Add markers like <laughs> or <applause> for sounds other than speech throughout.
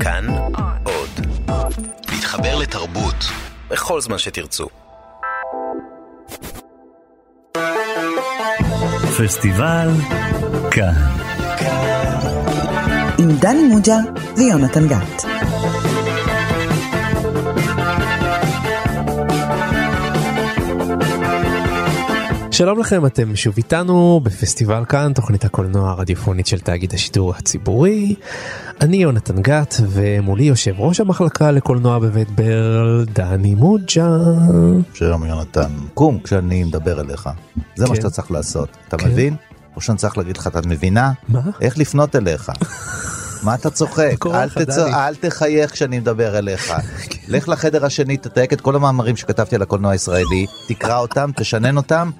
כאן עוד. להתחבר לתרבות בכל זמן שתרצו. פסטיבל כאן. עם דני מוג'ה ויונתן גת. שלום לכם, אתם שוב איתנו בפסטיבל כאן, תוכנית הקולנוע הרדיופונית של תאגיד השידור הציבורי. אני יונתן גת, ומולי יושב ראש המחלקה לקולנוע בבית ברל, דני מוג'ה. שלום יונתן, קום כשאני מדבר אליך. זה מה כן. שאתה צריך לעשות. אתה כן. מבין? או שאני צריך להגיד לך, את מבינה? מה? איך לפנות אליך. <laughs> מה אתה צוחק? אל, תצ... אל תחייך כשאני מדבר אליך. לך לחדר השני, תתייק את כל המאמרים שכתבתי על הקולנוע הישראלי, תקרא אותם, תשנן אותם,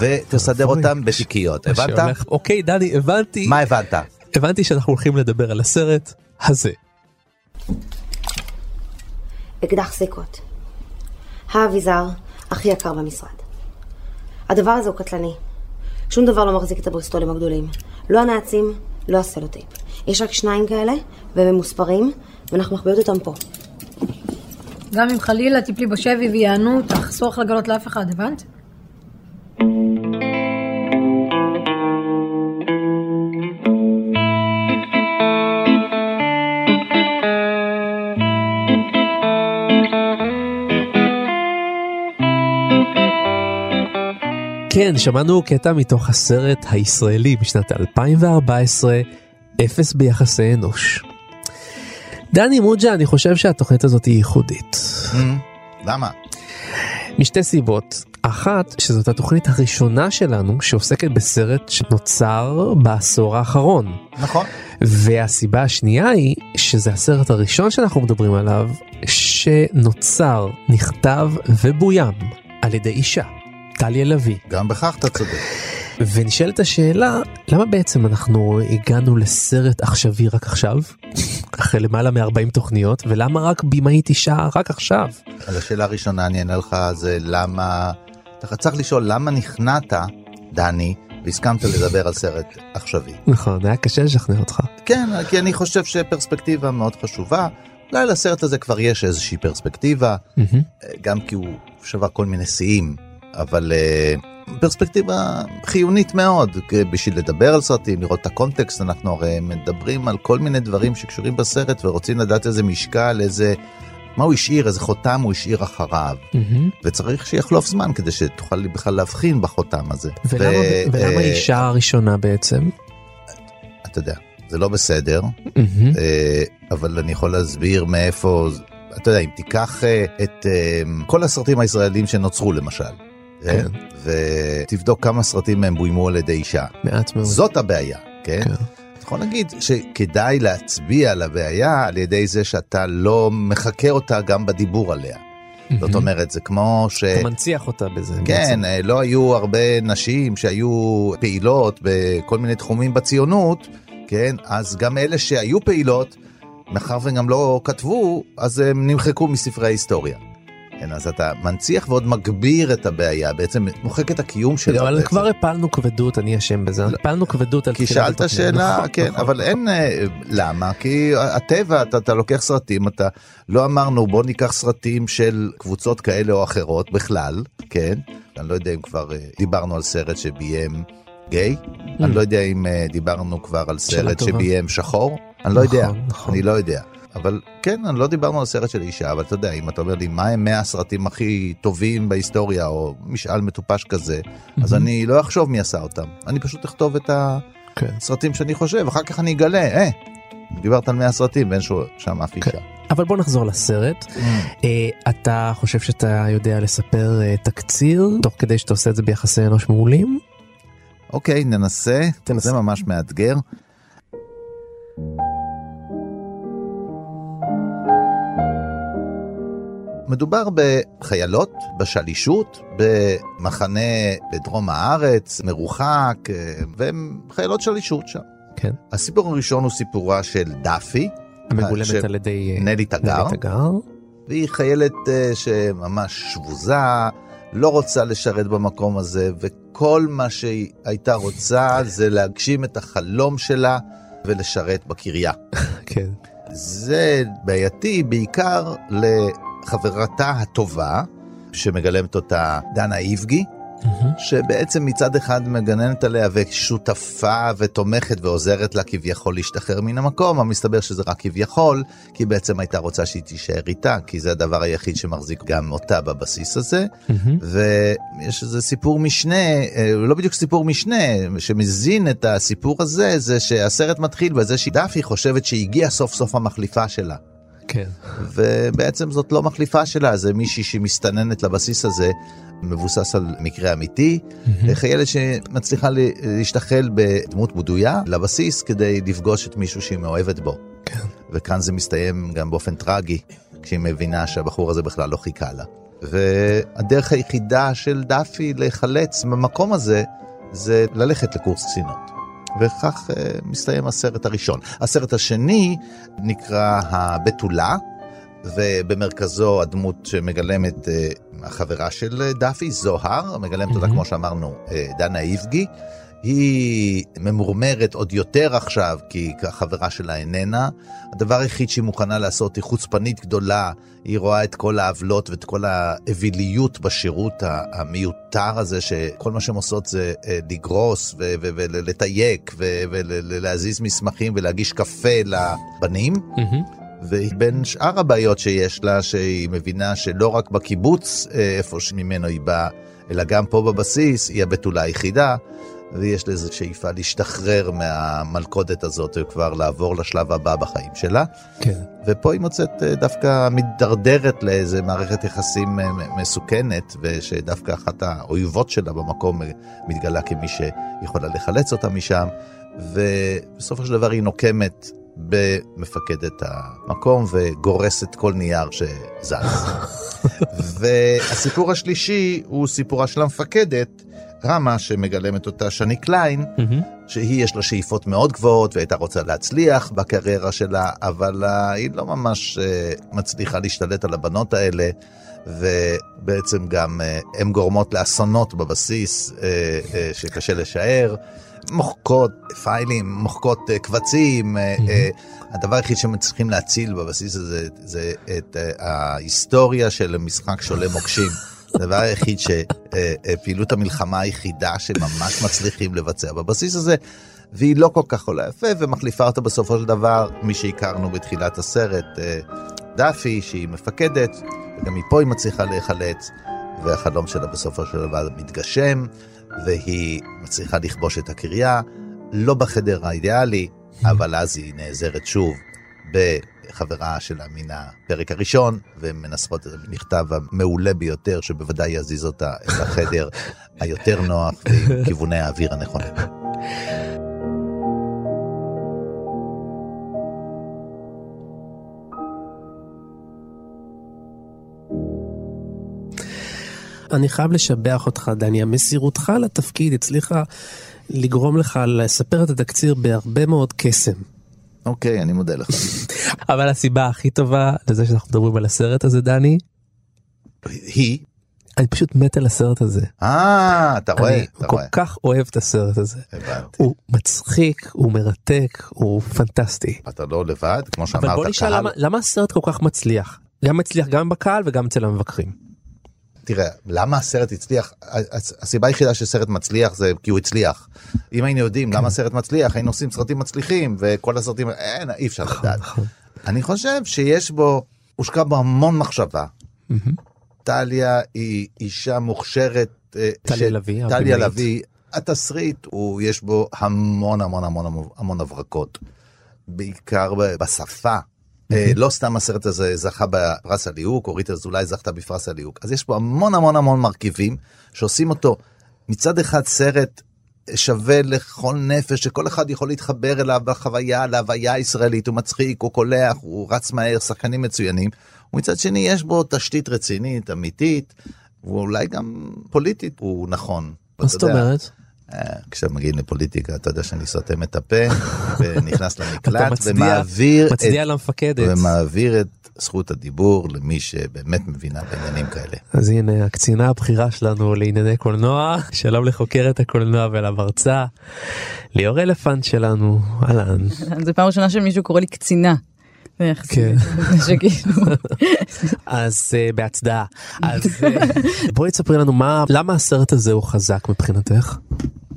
ותסדר. אותם בתיקיות. הבנת? אוקיי, דני, הבנתי. מה הבנת? הבנתי שאנחנו הולכים לדבר על הסרט הזה. אקדח סיכות. האביזר הכי יקר במשרד. הדבר הזה הוא קטלני. שום דבר לא מחזיק את הבריסטולים הגדולים. לא הנעצים, לא הסלוטייפ. יש רק שניים כאלה, והם ממוספרים, ואנחנו מחביאות אותם פה. גם אם חלילה תפלי בשבי ויענו אותך, אסור לך לגלות לאף אחד, הבנת? כן, שמענו קטע מתוך הסרט הישראלי משנת 2014, אפס ביחסי אנוש. דני מוג'ה, אני חושב שהתוכנית הזאת היא ייחודית. למה? משתי סיבות. אחת, שזאת התוכנית הראשונה שלנו שעוסקת בסרט שנוצר בעשור האחרון. נכון. והסיבה השנייה היא שזה הסרט הראשון שאנחנו מדברים עליו שנוצר, נכתב ובוים על ידי אישה, טליה לביא. גם בכך אתה צודק. ונשאלת השאלה, למה בעצם אנחנו הגענו לסרט עכשווי רק עכשיו? <laughs> אחרי למעלה מ-40 תוכניות, ולמה רק במאית אישה רק עכשיו? על השאלה הראשונה אני אענה לך זה למה, אתה צריך לשאול למה נכנעת, דני, והסכמת לדבר על סרט עכשווי. נכון, היה קשה לשכנע אותך. כן, כי אני חושב שפרספקטיבה מאוד חשובה. אולי לסרט הזה כבר יש איזושהי פרספקטיבה. גם כי הוא שבר כל מיני שיאים, אבל אה, פרספקטיבה חיונית מאוד בשביל לדבר על סרטים, לראות את הקונטקסט, אנחנו הרי מדברים על כל מיני דברים שקשורים בסרט ורוצים לדעת איזה משקל, איזה... מה הוא השאיר, איזה חותם הוא השאיר אחריו, מהמם. וצריך שיחלוף זמן כדי שתוכל בכלל להבחין בחותם הזה. ולמה ו- ולמה אה, האישה הראשונה בעצם? אתה יודע, זה לא בסדר. אה, אבל אני יכול להסביר מאיפה, אתה יודע, אם תיקח אה, את כל הסרטים הישראלים שנוצרו למשל, כן. כן. ותבדוק כמה סרטים מהם בוימו על ידי אישה, מעט מאוד. זאת הבעיה, כן? כן. אתה יכול להגיד שכדאי להצביע על הבעיה על ידי זה שאתה לא מחקה אותה גם בדיבור עליה. זאת אומרת, זה כמו ש... אתה מנציח אותה בזה. כן, בעצם. אה, לא היו הרבה נשים שהיו פעילות בכל מיני תחומים בציונות, כן, אז גם אלה שהיו פעילות, מאחר וגם לא כתבו, אז הם נמחקו מספרי ההיסטוריה. כן, אז אתה מנציח ועוד מגביר את הבעיה, בעצם מוחק את הקיום שלה. אבל בעצם. כבר הפלנו כבדות, אני אשם בזה, הפלנו כבדות על כי שאלת. שאלה, נכון, כן, נכון. אבל אין, אה, למה? כי הטבע, אתה, אתה לוקח סרטים, אתה לא אמרנו בוא ניקח סרטים של קבוצות כאלה או אחרות בכלל, כן? אני לא יודע אם כבר אה, דיברנו על סרט שביים גיי, אני לא יודע אם אה, דיברנו כבר על Mm. סרט. שביים שחור, אני לא נכון, יודע, נכון. אני לא יודע. אבל כן, אני לא דיברנו על סרט של אישה, אבל אתה יודע, אם אתה אומר לי מה הם 100 הסרטים הכי טובים בהיסטוריה, או משאל מטופש כזה, אז אני לא אחשוב מי עשה אותם, אני פשוט אכתוב את. כן. סרטים שאני חושב, אחר כך אני אגלה, אה, דיברת על 100 סרטים ואין שם אף אישה. אבל בוא נחזור לסרט. אה, אתה חושב שאתה יודע לספר אה, תקציר, תוך כדי שאתה עושה את זה ביחסי אנוש מעולים? אוקיי, ננסה. זה ממש מאתגר. מדובר בחיילות, בשלישות, במחנה בדרום הארץ, מרוחק, אה, והן חיילות שלישות שם. כן. הסיפור הראשון הוא סיפורה של דאפי, המגולמת ש- על ידי אה, נלי תגר, נלי תגר. והיא חיילת אה, שממש שבוזה, לא רוצה לשרת במקום הזה, וכל מה שהיא הייתה רוצה <laughs> זה להגשים את החלום שלה ולשרת בקריה. כן. זה בעייתי בעיקר לחברתה הטובה, שמגלמת אותה דנה איבגי, שבעצם מצד אחד מגננת עליה ושותפה ותומכת ועוזרת לה כביכול להשתחרר מן המקום, אבל מסתבר שזה רק כביכול, כי בעצם הייתה רוצה שהיא תישאר איתה, כי זה הדבר היחיד שמחזיק גם אותה בבסיס הזה. ויש איזה סיפור משנה, אה, לא בדיוק סיפור משנה, שמזין את הסיפור הזה, זה שהסרט מתחיל בזה שדאפי חושבת שהגיעה סוף סוף המחליפה שלה. כן. ובעצם זאת לא מחליפה שלה, זה מישהי שמסתננת לבסיס הזה, מבוסס על מקרה אמיתי, חיילת שמצליחה להשתחל בדמות בדויה לבסיס כדי לפגוש את מישהו שהיא מאוהבת בו. כן. וכאן זה מסתיים גם באופן טרגי, כשהיא מבינה שהבחור הזה בכלל לא חיכה לה. והדרך היחידה של דאפי להיחלץ במקום הזה, זה ללכת לקורס קצינות. וכך uh, מסתיים הסרט הראשון. הסרט השני נקרא הבתולה, ובמרכזו הדמות שמגלמת uh, החברה של דאפי, זוהר, מגלמת אותה כמו שאמרנו, uh, דנה איבגי. היא ממורמרת עוד יותר עכשיו, כי החברה שלה איננה. הדבר היחיד שהיא מוכנה לעשות היא חוצפנית גדולה, היא רואה את כל העוולות ואת כל האוויליות בשירות המיותר הזה, שכל מה שהן עושות זה אה, לגרוס ולתייק ולהזיז מסמכים ולהגיש קפה לבנים. ובין שאר הבעיות שיש לה, שהיא מבינה שלא רק בקיבוץ, אה, איפה שממנו היא באה, אלא גם פה בבסיס, היא הבתולה היחידה. ויש לה איזו שאיפה להשתחרר מהמלכודת הזאת וכבר לעבור לשלב הבא בחיים שלה. כן. ופה היא מוצאת אה, דווקא מידרדרת לאיזה מערכת יחסים אה, מסוכנת, ושדווקא אחת האויבות שלה במקום אה, מתגלה כמי שיכולה לחלץ אותה משם, ובסופו של דבר היא נוקמת במפקדת המקום וגורסת כל נייר שזז. <laughs> והסיפור השלישי הוא סיפורה של המפקדת. רמה שמגלמת אותה שני קליין, שהיא יש לה שאיפות מאוד גבוהות והייתה רוצה להצליח בקריירה שלה, אבל היא לא ממש uh, מצליחה להשתלט על הבנות האלה, ובעצם גם uh, הן גורמות לאסונות בבסיס uh, שקשה לשער. מוחקות פיילים, מוחקות קבצים, uh, הדבר היחיד שהם צריכים להציל בבסיס הזה זה את ההיסטוריה של משחק שולה מוקשים. הדבר היחיד שפעילות המלחמה היחידה שממש מצליחים לבצע בבסיס הזה, והיא לא כל כך עולה יפה ומחליפה אותה בסופו של דבר, מי שהכרנו בתחילת הסרט, דאפי, שהיא מפקדת, וגם מפה היא מצליחה להיחלץ, והחלום שלה בסופו של דבר מתגשם, והיא מצליחה לכבוש את הקריה, לא בחדר האידיאלי, <laughs> אבל אז היא נעזרת שוב בחברה שלה מן הפרק הראשון, ומנסחות את המכתב המעולה ביותר, שבוודאי יזיז אותה אל החדר <laughs> היותר נוח ועם כיווני האוויר הנכונים. אני חייב לשבח אותך, דני, המסירותך לתפקיד הצליחה לגרום לך לספר את התקציר בהרבה מאוד קסם. אוקיי, אני מודה לך. אבל הסיבה הכי טובה לזה שאנחנו מדברים על הסרט הזה, דני, היא? אני פשוט מת על הסרט הזה. אה, אתה רואה, אני אתה כל רואה. כך אוהב את הסרט הזה. הבנתי. הוא מצחיק, הוא מרתק, הוא פנטסטי. אתה לא לבד, כמו אבל בוא שאמרת, נשאל למה הסרט כל כך מצליח? גם מצליח גם בקהל וגם אצל המבקרים. תראה, למה הסרט הצליח? הסיבה היחידה שסרט מצליח זה כי הוא הצליח. אם היינו יודעים למה הסרט מצליח, היינו עושים סרטים מצליחים, וכל הסרטים, אין, אי אפשר לדעת. נכון. אני חושב שיש בו, הושקע בו המון מחשבה. טליה היא אישה מוכשרת. אה, טליה לביא, טליה. לביא, התסריט, יש בו המון המון המון המון הברקות. בעיקר בשפה. אה, לא סתם הסרט הזה זכה בפרס הליהוק, אורית אזולאי זכתה בפרס הליהוק. אז יש פה המון המון המון מרכיבים שעושים אותו מצד אחד סרט שווה לכל נפש, שכל אחד יכול להתחבר אליו בחוויה, להוויה הישראלית, הוא מצחיק, הוא קולח, הוא רץ מהר, שחקנים מצוינים. ומצד שני יש בו תשתית רצינית, אמיתית, ואולי גם פוליטית, הוא נכון. מה זאת אומרת? כשמגיעים לפוליטיקה אתה יודע שאני סותם את הפה <laughs> ונכנס למקלט מצדיע- ומעביר את, מצדיע למפקדת. ומעביר את זכות הדיבור למי שבאמת מבינה בעניינים כאלה. אז הנה הקצינה הבכירה שלנו לענייני קולנוע, שלום לחוקרת הקולנוע ולמרצה, ליאור אלפנט שלנו, אהלן. <laughs> זו פעם ראשונה שמישהו קורא לי קצינה. כן. <laughs> אז אה, בהצדעה. אז אה, בואי תספרי לנו מה, למה הסרט הזה הוא חזק מבחינתך?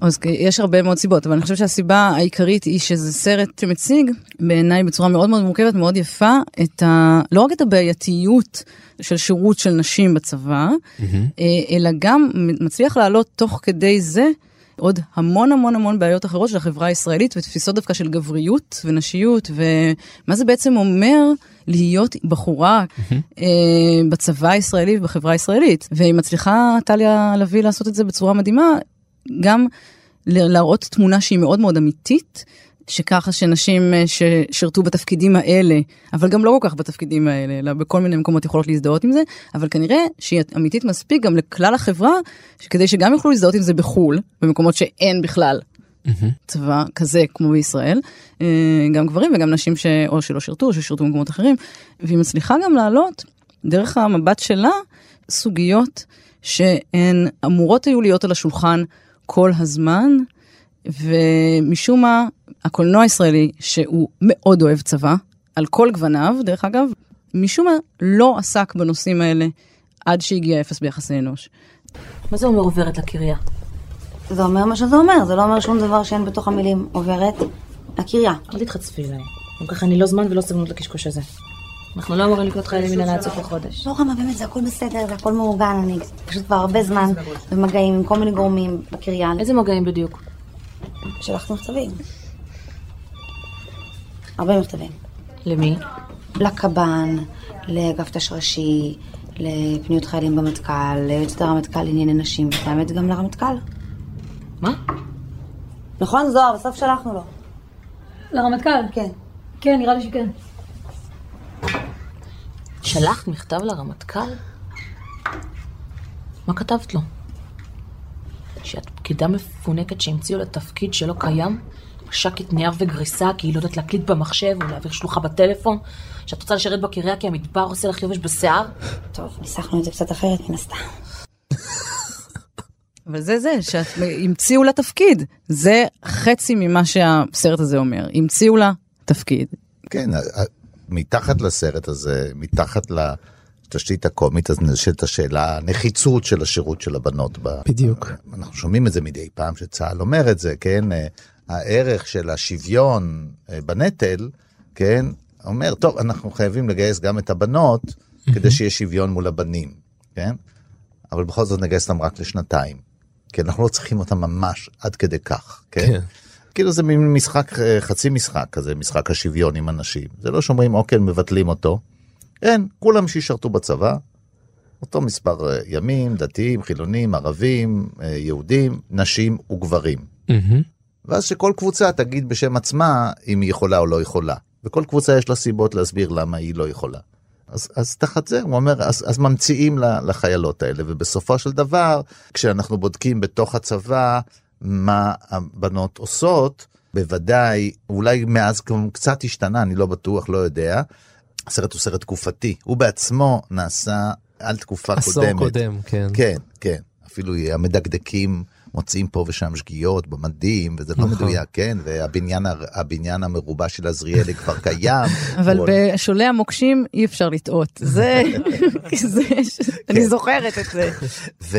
אז יש הרבה מאוד סיבות, אבל אני חושבת שהסיבה העיקרית היא שזה סרט שמציג בעיניי בצורה מאוד מאוד מורכבת, מאוד יפה, את ה... לא רק את הבעייתיות של שירות של נשים בצבא, אה, אלא גם מצליח להעלות תוך כדי זה עוד המון המון המון בעיות אחרות של החברה הישראלית ותפיסות דווקא של גבריות ונשיות ומה זה בעצם אומר להיות בחורה אה, בצבא הישראלי ובחברה הישראלית. והיא מצליחה טליה לביא לעשות את זה בצורה מדהימה, גם להראות תמונה שהיא מאוד מאוד אמיתית. שככה שנשים אה, ששירתו בתפקידים האלה, אבל גם לא כל כך בתפקידים האלה, אלא בכל מיני מקומות יכולות להזדהות עם זה, אבל כנראה שהיא אמיתית מספיק גם לכלל החברה, כדי שגם יוכלו להזדהות עם זה בחו"ל, במקומות שאין בכלל. צבא כזה כמו בישראל, אה, גם גברים וגם נשים שאו שלא שירתו או ששירתו במקומות אחרים, והיא מצליחה גם להעלות, דרך המבט שלה, סוגיות שהן אמורות היו להיות על השולחן כל הזמן, ומשום מה, הקולנוע הישראלי, שהוא מאוד אוהב צבא, על כל גווניו, דרך אגב, משום מה לא עסק בנושאים האלה עד שהגיע אפס ביחסי אנוש. מה זה אומר עוברת לקריה? זה אומר מה שזה אומר, זה לא אומר שום דבר שאין בתוך המילים עוברת לקריה. אל תתחצפי אליי. גם ככה אני לא זמן ולא סבלנות לקשקוש הזה. אנחנו לא אמורים לקלוט חיילים מן עד סוף החודש. לא רמה, באמת, זה הכל בסדר, זה הכל מאורגן, אני פשוט כבר הרבה זמן במגעים עם כל מיני גורמים בקריה. איזה מגעים בדיוק? שלחתי מכתבים. הרבה מכתבים. למי? לקב"ן, לאגף תשרשי, לפניות חיילים במטכ"ל, ליועצת הרמטכ"ל לענייני נשים, והאמת גם לרמטכ"ל. מה? נכון, זוהר? בסוף שלחנו לו. לרמטכ"ל? כן. כן, נראה לי שכן. שלחת מכתב לרמטכ"ל? מה כתבת לו? שאת פקידה מפונקת שהמציאו לה תפקיד שלא קיים? מש"קית נייר וגריסה כי היא לא יודעת להקליט במחשב או להעביר שלוחה בטלפון? שאת רוצה לשרת בקריה כי המדבר עושה לך יובש בשיער? טוב, ניסחנו את זה קצת אחרת מן הסתם. אבל זה זה, שהמציאו לה תפקיד. זה חצי ממה שהסרט הזה אומר. המציאו לה תפקיד. כן, מתחת לסרט הזה, מתחת לתשתית הקומית, אז נשאלת השאלה, הנחיצות של השירות של הבנות. בדיוק. אנחנו שומעים את זה מדי פעם שצה"ל אומר את זה, כן? הערך של השוויון אה, בנטל, כן? אומר, טוב, אנחנו חייבים לגייס גם את הבנות כדי שיהיה שוויון מול הבנים, כן? אבל בכל זאת נגייס אותם רק לשנתיים. כי אנחנו לא צריכים אותם ממש עד כדי כך, כן? כן. כאילו זה מין משחק, אה, חצי משחק כזה, משחק השוויון עם אנשים. זה לא שאומרים, אוקיי, מבטלים אותו. אין, כולם שישרתו בצבא, אותו מספר אה, ימים, דתיים, חילונים, ערבים, יהודים, נשים וגברים. מהמם. ואז שכל קבוצה תגיד בשם עצמה אם היא יכולה או לא יכולה. וכל קבוצה יש לה סיבות להסביר למה היא לא יכולה. אז, אז תחת זה, הוא אומר, אז, אז ממציאים לחיילות האלה, ובסופו של דבר, כשאנחנו בודקים בתוך הצבא מה הבנות עושות, בוודאי, אולי מאז קצת השתנה, אני לא בטוח, לא יודע. הסרט הוא סרט תקופתי, הוא בעצמו נעשה על תקופה עשור קודמת. קודם, כן. כן, כן. אפילו המדקדקים מוצאים פה ושם שגיאות במדים, וזה לא נכון. מדויק, כן? והבניין המרובע של עזריאלי כבר קיים. <laughs> אבל בשולי המוקשים אי אפשר לטעות. זה, <laughs> אני זוכרת את זה. <laughs>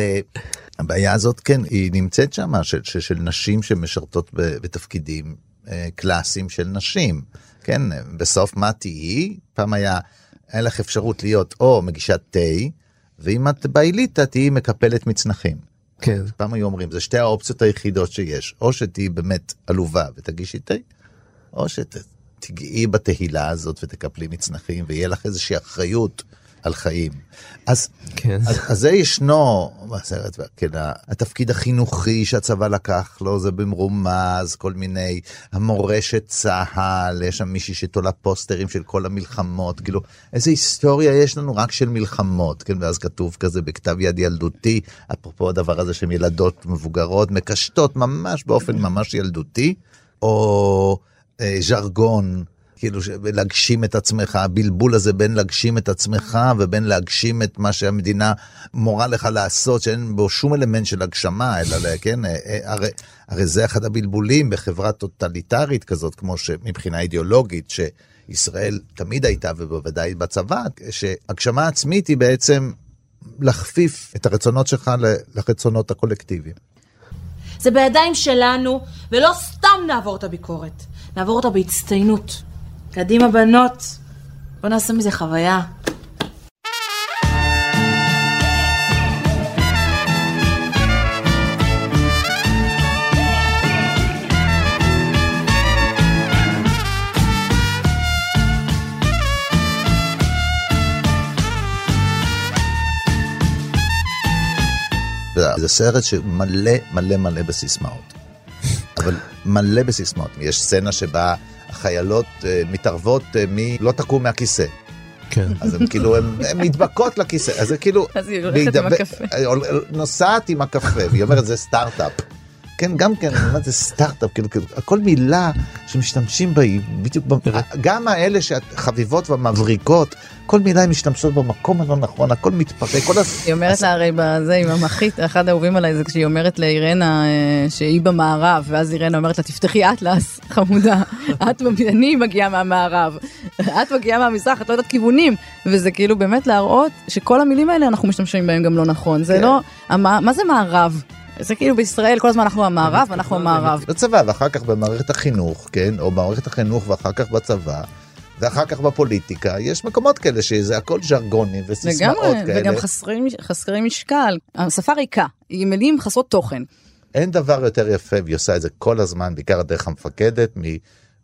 והבעיה הזאת, כן, היא נמצאת שם, של, נשים שמשרתות בתפקידים אה, קלאסיים של נשים. כן, בסוף מה תהיי? פעם היה, היה לך אפשרות להיות או מגישת תה, ואם את באליטה תהיי מקפלת מצנחים. כן. פעם היו אומרים, זה שתי האופציות היחידות שיש, או שתהיי באמת עלובה ותגישי תה, או שתגעי בתהילה הזאת ותקפלי מצנחים ויהיה לך איזושהי אחריות על חיים. אז, כן. אז, אז זה ישנו בסרט, כן, התפקיד החינוכי שהצבא לקח לו זה במרומז, כל מיני, המורשת צה"ל, יש שם מישהי שתולה פוסטרים של כל המלחמות, כאילו, איזה היסטוריה יש לנו רק של מלחמות, כן, ואז כתוב כזה בכתב יד ילדותי, אפרופו הדבר הזה שהן ילדות מבוגרות, מקשטות ממש באופן ממש ילדותי, או אה, ז'רגון. כאילו להגשים את עצמך, הבלבול הזה בין להגשים את עצמך ובין להגשים את מה שהמדינה מורה לך לעשות, שאין בו שום אלמנט של הגשמה, אלא, כן, אה, אה, הרי, הרי זה אחד הבלבולים בחברה טוטליטרית כזאת, כמו שמבחינה אידיאולוגית, שישראל תמיד הייתה, ובוודאי בצבא, שהגשמה עצמית היא בעצם להכפיף את הרצונות שלך לרצונות הקולקטיביים. זה בידיים שלנו, ולא סתם נעבור את הביקורת. נעבור אותה בהצטיינות. קדימה בנות, בוא נעשה מזה חוויה. זה סרט שמלא מלא מלא בסיסמאות. אבל מלא בסיסמאות. יש סצנה שבה החיילות אה, מתערבות אה, מי לא תקום מהכיסא. כן. אז הן כאילו, הן מתבקעות לכיסא, אז זה כאילו... אז היא הולכת עם הקפה. נוסעת עם הקפה, והיא אומרת זה סטארט-אפ. כן, גם כן, אני אומרת, זה סטארט-אפ, כאילו, כאילו, כל מילה שמשתמשים בה היא בדיוק, גם האלה החביבות והמבריקות, כל מילה הן משתמשות במקום הלא נכון, הכל מתפרק, כל הס... היא אומרת לה הרי בזה עם המחית, אחד האהובים עליי זה כשהיא אומרת לאירנה אה, שהיא במערב, ואז אירנה אומרת לה תפתחי אטלס, <laughs> חמודה, את, אני מגיעה מהמערב, את מגיעה מהמזרח, את לא יודעת כיוונים, וזה כאילו באמת להראות שכל המילים האלה אנחנו משתמשים בהם גם לא נכון, זה כן. לא, מה זה מערב? זה כאילו בישראל כל הזמן אנחנו המערב, אנחנו המערב. בצבא, ואחר כך במערכת החינוך, כן, או במערכת החינוך ואחר כך בצבא. ואחר כך בפוליטיקה, יש מקומות כאלה שזה הכל ז'רגונים וסיסמאות לגמרי, כאלה. וגם חסרי, חסרי משקל. השפה ריקה, היא מילים חסרות תוכן. אין דבר יותר יפה, והיא עושה את זה כל הזמן, בעיקר דרך המפקדת,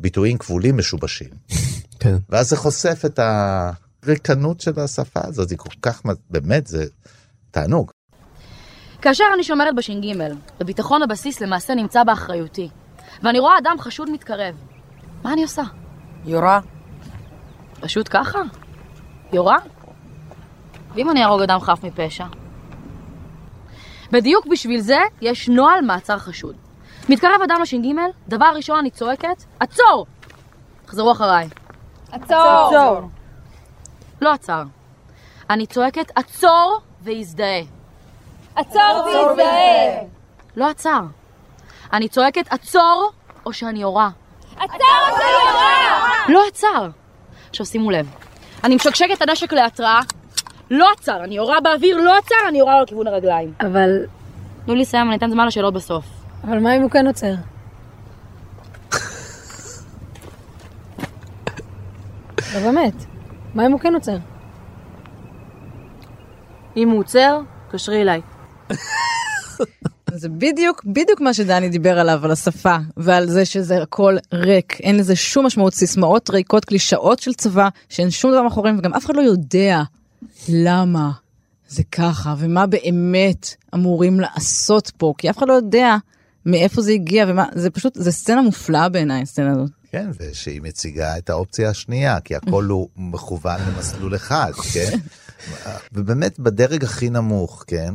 מביטויים כבולים משובשים. <laughs> כן. ואז זה חושף את הריקנות של השפה הזאת, היא כל כך, באמת, זה תענוג. כאשר אני שומרת בש"ג, וביטחון הבסיס למעשה נמצא באחריותי, ואני רואה אדם חשוד מתקרב, מה אני עושה? יורה. פשוט ככה? יורה? ואם אני אהרוג אדם חף מפשע? בדיוק בשביל זה יש נוהל מעצר חשוד. מתקרב אדם לש"ג, דבר ראשון אני צועקת, עצור! תחזרו אחריי. עצור! עצור. לא עצר. אני צועקת, עצור והזדהה. עצור והזדהה! לא עצר. אני צועקת, עצור, או שאני יורה. עצור ויורה! לא עצר. עכשיו שימו לב, אני משקשקת את הנשק להתראה, לא עצר, אני יורה באוויר, לא עצר, אני יורה לו לכיוון הרגליים. אבל... תנו לי לסיים, אני אתן זמן לשאלות בסוף. אבל מה אם הוא כן עוצר? לא באמת, מה אם הוא כן עוצר? אם הוא עוצר, תקשרי אליי. <laughs> זה בדיוק, בדיוק מה שדני דיבר עליו, על השפה, ועל זה שזה הכל ריק, אין לזה שום משמעות, סיסמאות ריקות, קלישאות של צבא, שאין שום דבר מאחוריהם, וגם אף אחד לא יודע למה זה ככה, ומה באמת אמורים לעשות פה, כי אף אחד לא יודע מאיפה זה הגיע, ומה, זה פשוט, זה סצנה מופלאה בעיניי, הסצנה הזאת. כן, ושהיא מציגה את האופציה השנייה, כי הכל הוא מכוון למסלול אחד, כן? <laughs> ובאמת בדרג הכי נמוך, כן?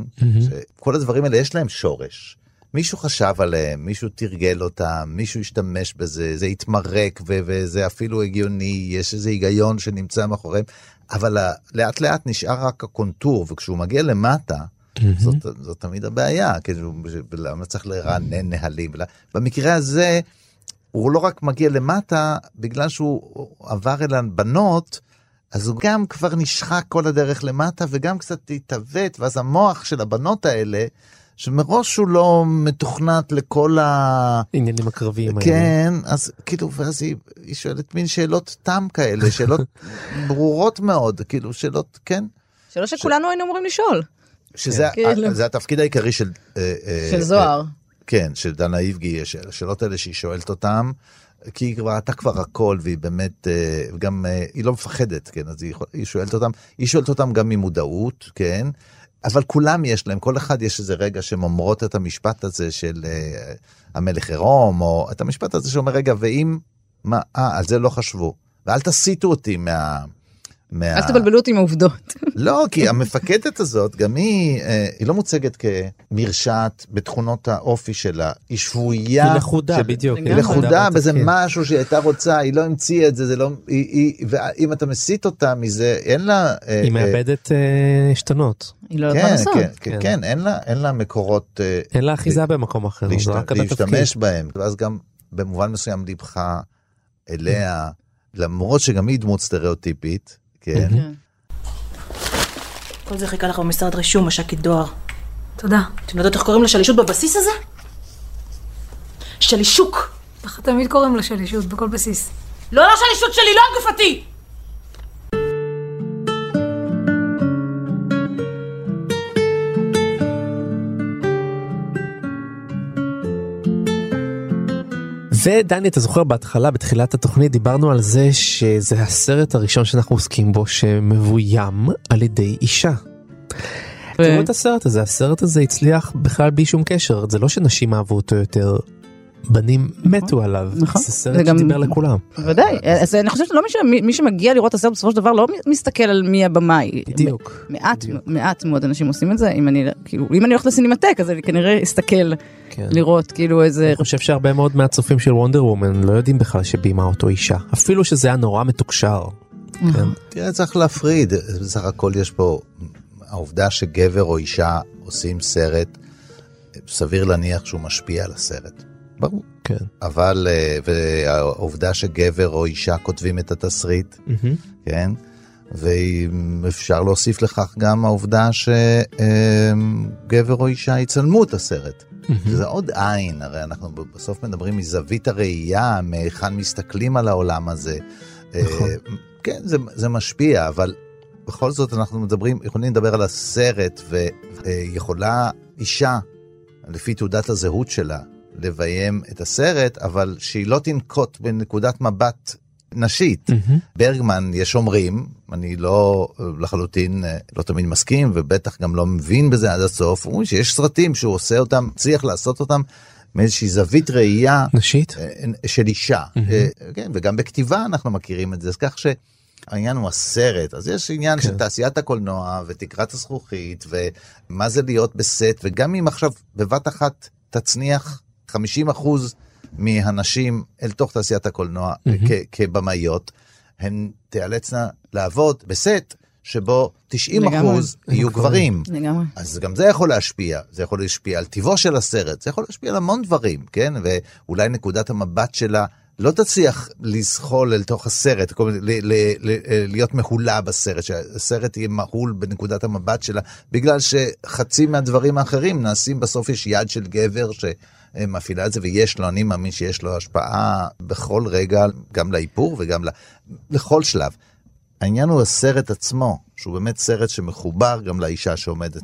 כל הדברים האלה יש להם שורש. מישהו חשב עליהם, מישהו תרגל אותם, מישהו השתמש בזה, זה התמרק ו- וזה אפילו הגיוני, יש איזה היגיון שנמצא מאחוריהם, אבל לאט לאט נשאר רק הקונטור, וכשהוא מגיע למטה, זאת, זאת תמיד הבעיה, כאילו, למה צריך לרענן נהלים? במקרה הזה, הוא לא רק מגיע למטה, בגלל שהוא עבר אל הבנות, אז הוא גם כבר נשחק כל הדרך למטה, וגם קצת התעוות, ואז המוח של הבנות האלה, שמראש הוא לא מתוכנת לכל ה... עניינים הקרביים האלה. כן, אז כאילו, ואז היא, היא שואלת מין שאלות תם כאלה, שאלות <laughs> ברורות מאוד, כאילו שאלות, כן. שאלה שכולנו היינו אמורים לשאול. שזה כאילו. זה התפקיד העיקרי של... אה, אה, של זוהר. אה, כן, של דנה איבגי, יש- השאלות האלה שהיא שואלת אותם, כי היא כבר ראתה כבר הכל, והיא באמת, אה, גם, אה, היא לא מפחדת, כן, אז היא, היא שואלת אותם, היא שואלת אותם גם ממודעות, כן, אבל כולם יש להם, כל אחד יש איזה רגע שהן אומרות את המשפט הזה של אה, המלך עירום, או את המשפט הזה שאומר, רגע, ואם, מה, אה, על זה לא חשבו, ואל תסיטו אותי מה... מה... אל תבלבלו אותי עם העובדות. <laughs> לא, כי המפקדת הזאת, גם היא, אה, היא לא מוצגת כמרשעת בתכונות האופי שלה. היא שבויה. היא לכודה, בדיוק. היא לכודה באיזה משהו שהיא הייתה רוצה, היא לא המציאה את זה, זה לא... היא, היא, ואם אתה מסיט אותה מזה, אין לה... אה, היא מאבדת אה, עשתונות. היא לא יודעת כן, מה לעשות. כן, כן, כן, אין לה, אין לה מקורות... אה, אין לה אחיזה במקום אחר, להשת... להשתמש בהם, ואז גם במובן מסוים ליבך אליה, למרות שגם היא דמות סטריאוטיפית, כן, כן. כל זה חיכה לך במשרד רישום, מש"קית דואר. תודה. אתם יודעות איך קוראים לשלישות בבסיס הזה? שלישוק. ככה תמיד קוראים לה שלישות בכל בסיס. לא לשלישות שלי, לא על גופתי! ודני אתה זוכר בהתחלה בתחילת התוכנית דיברנו על זה שזה הסרט הראשון שאנחנו עוסקים בו שמבוים על ידי אישה. תראו את הסרט הזה הסרט הזה הצליח בכלל בלי שום קשר זה לא שנשים אהבו אותו יותר. בנים מתו עליו נכון. זה סרט זה גם- שדיבר לכולם. בוודאי, אז אני חושבת שלא מי ש- מי שמגיע לראות את הסרט בסופו של דבר לא מסתכל על מי הבמאי. בדיוק. מעט, מעט מאוד אנשים עושים את זה, אם אני, כאילו, אם אני הולכת לסינמטק אז אני כנראה אסתכל כן. לראות כאילו איזה... אני חושב שהרבה מאוד מהצופים של וונדר וומן לא יודעים בכלל שבימה אותו אישה אפילו שזה היה נורא מתוקשר. כן. תראה, צריך להפריד, בסך הכל יש פה, העובדה שגבר או אישה עושים סרט, סביר להניח שהוא משפיע על הסרט. ברור. כן. אבל, אה, והעובדה שגבר או אישה כותבים את התסריט, מהמם. כן? ואפשר להוסיף לכך גם העובדה שגבר או אישה יצלמו את הסרט. זה עוד עין, הרי אנחנו בסוף מדברים מזווית הראייה, מהיכן מסתכלים על העולם הזה. נכון. אה, כן, זה, זה משפיע, אבל בכל זאת אנחנו מדברים, יכולים לדבר על הסרט, ויכולה אישה, לפי תעודת הזהות שלה, לביים את הסרט, אבל שהיא לא תנקוט בנקודת מבט נשית. מהמם. ברגמן, יש אומרים, אני לא לחלוטין, אה, לא תמיד מסכים, ובטח גם לא מבין בזה עד הסוף, אומרים שיש סרטים שהוא עושה אותם, צריך לעשות אותם מאיזושהי זווית ראייה נשית אה, של אישה. אה, כן, וגם בכתיבה אנחנו מכירים את זה, אז כך שהעניין הוא הסרט, אז יש עניין של תעשיית הקולנוע ותקרת הזכוכית, ומה זה להיות בסט, וגם אם עכשיו בבת אחת תצניח 50 אחוז מהנשים אל תוך תעשיית הקולנוע כ- כבמאיות, הן תיאלצנה לעבוד בסט שבו 90 לגמרי. אחוז יהיו גברים. לגמרי. אז גם זה יכול להשפיע, זה יכול להשפיע על טיבו של הסרט, זה יכול להשפיע על המון דברים, כן? ואולי נקודת המבט שלה לא תצליח לזחול אל תוך הסרט, ל- ל- ל- להיות מהולה בסרט, שהסרט יהיה מהול בנקודת המבט שלה, בגלל שחצי מהדברים האחרים נעשים בסוף יש יד של גבר שמפעילה את זה, ויש לו, אני מאמין שיש לו השפעה בכל רגע, גם לאיפור וגם ל- לכל שלב. העניין הוא הסרט עצמו, שהוא באמת סרט שמחובר גם לאישה שעומדת.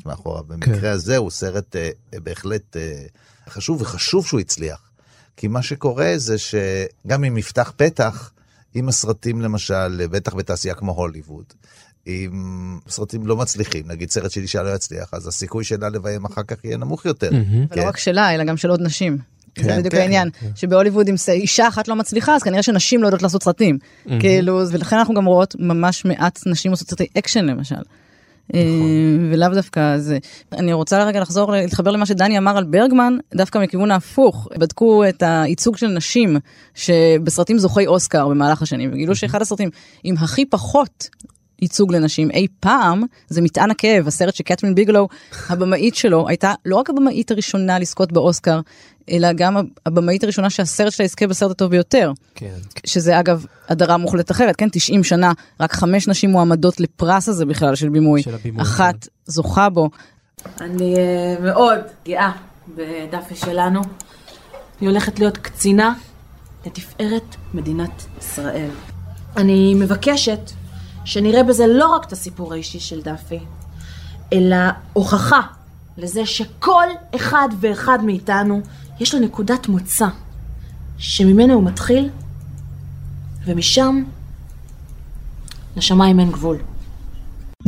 במקרה כן. הזה הוא סרט אה, בהחלט אה, חשוב, וחשוב שהוא הצליח. כי מה שקורה זה שגם אם יפתח פתח, אם הסרטים למשל, בטח בתעשייה כמו הוליווד, אם סרטים לא מצליחים, נגיד סרט של אישה לא יצליח, אז הסיכוי שלה לביים אחר כך יהיה נמוך יותר. ולא רק שלה, אלא גם של עוד נשים. זה כן, בדיוק כן. העניין, שבהוליווד אם אישה אחת לא מצליחה, אז כנראה שנשים לא יודעות לעשות סרטים. כאילו, ולכן אנחנו גם רואות ממש מעט נשים עושות סרטי אקשן למשל. אה, ולאו דווקא זה. אני רוצה רגע לחזור, להתחבר למה שדני אמר על ברגמן, דווקא מכיוון ההפוך. בדקו את הייצוג של נשים שבסרטים זוכי אוסקר במהלך השנים, וגילו שאחד הסרטים עם הכי פחות ייצוג לנשים אי פעם זה מטען הכאב הסרט שקטרין ביגלו הבמאית שלו הייתה לא רק הבמאית הראשונה לזכות באוסקר אלא גם הבמאית הראשונה שהסרט שלה יזכה בסרט הטוב ביותר כן. שזה אגב הדרה מוחלטת אחרת כן 90 שנה רק חמש נשים מועמדות לפרס הזה בכלל של בימוי של הבימוי, אחת זוכה בו אני אה, מאוד גאה בדפי שלנו. היא הולכת להיות קצינה לתפארת מדינת ישראל. אני מבקשת שנראה בזה לא רק את הסיפור האישי של דפי, אלא הוכחה לזה שכל אחד ואחד מאיתנו יש לו נקודת מוצא, שממנו הוא מתחיל, ומשם לשמיים אין גבול.